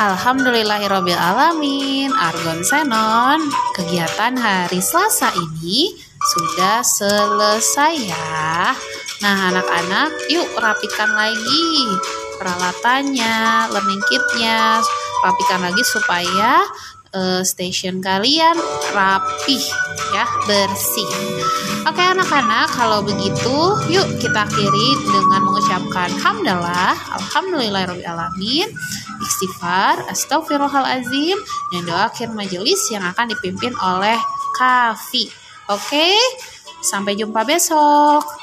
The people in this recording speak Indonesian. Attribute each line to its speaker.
Speaker 1: Alhamdulillahirrohmanirrohim Argon Senon Kegiatan hari Selasa ini sudah selesai ya. Nah anak-anak yuk rapikan lagi peralatannya, learning kitnya Rapikan lagi supaya uh, station kalian rapih ya bersih. Oke anak-anak kalau begitu yuk kita akhiri dengan mengucapkan hamdalah. Alhamdulillahirobbilalamin istighfar astagfirullahalazim dan doa akhir majelis yang akan dipimpin oleh Kafi. Oke sampai jumpa besok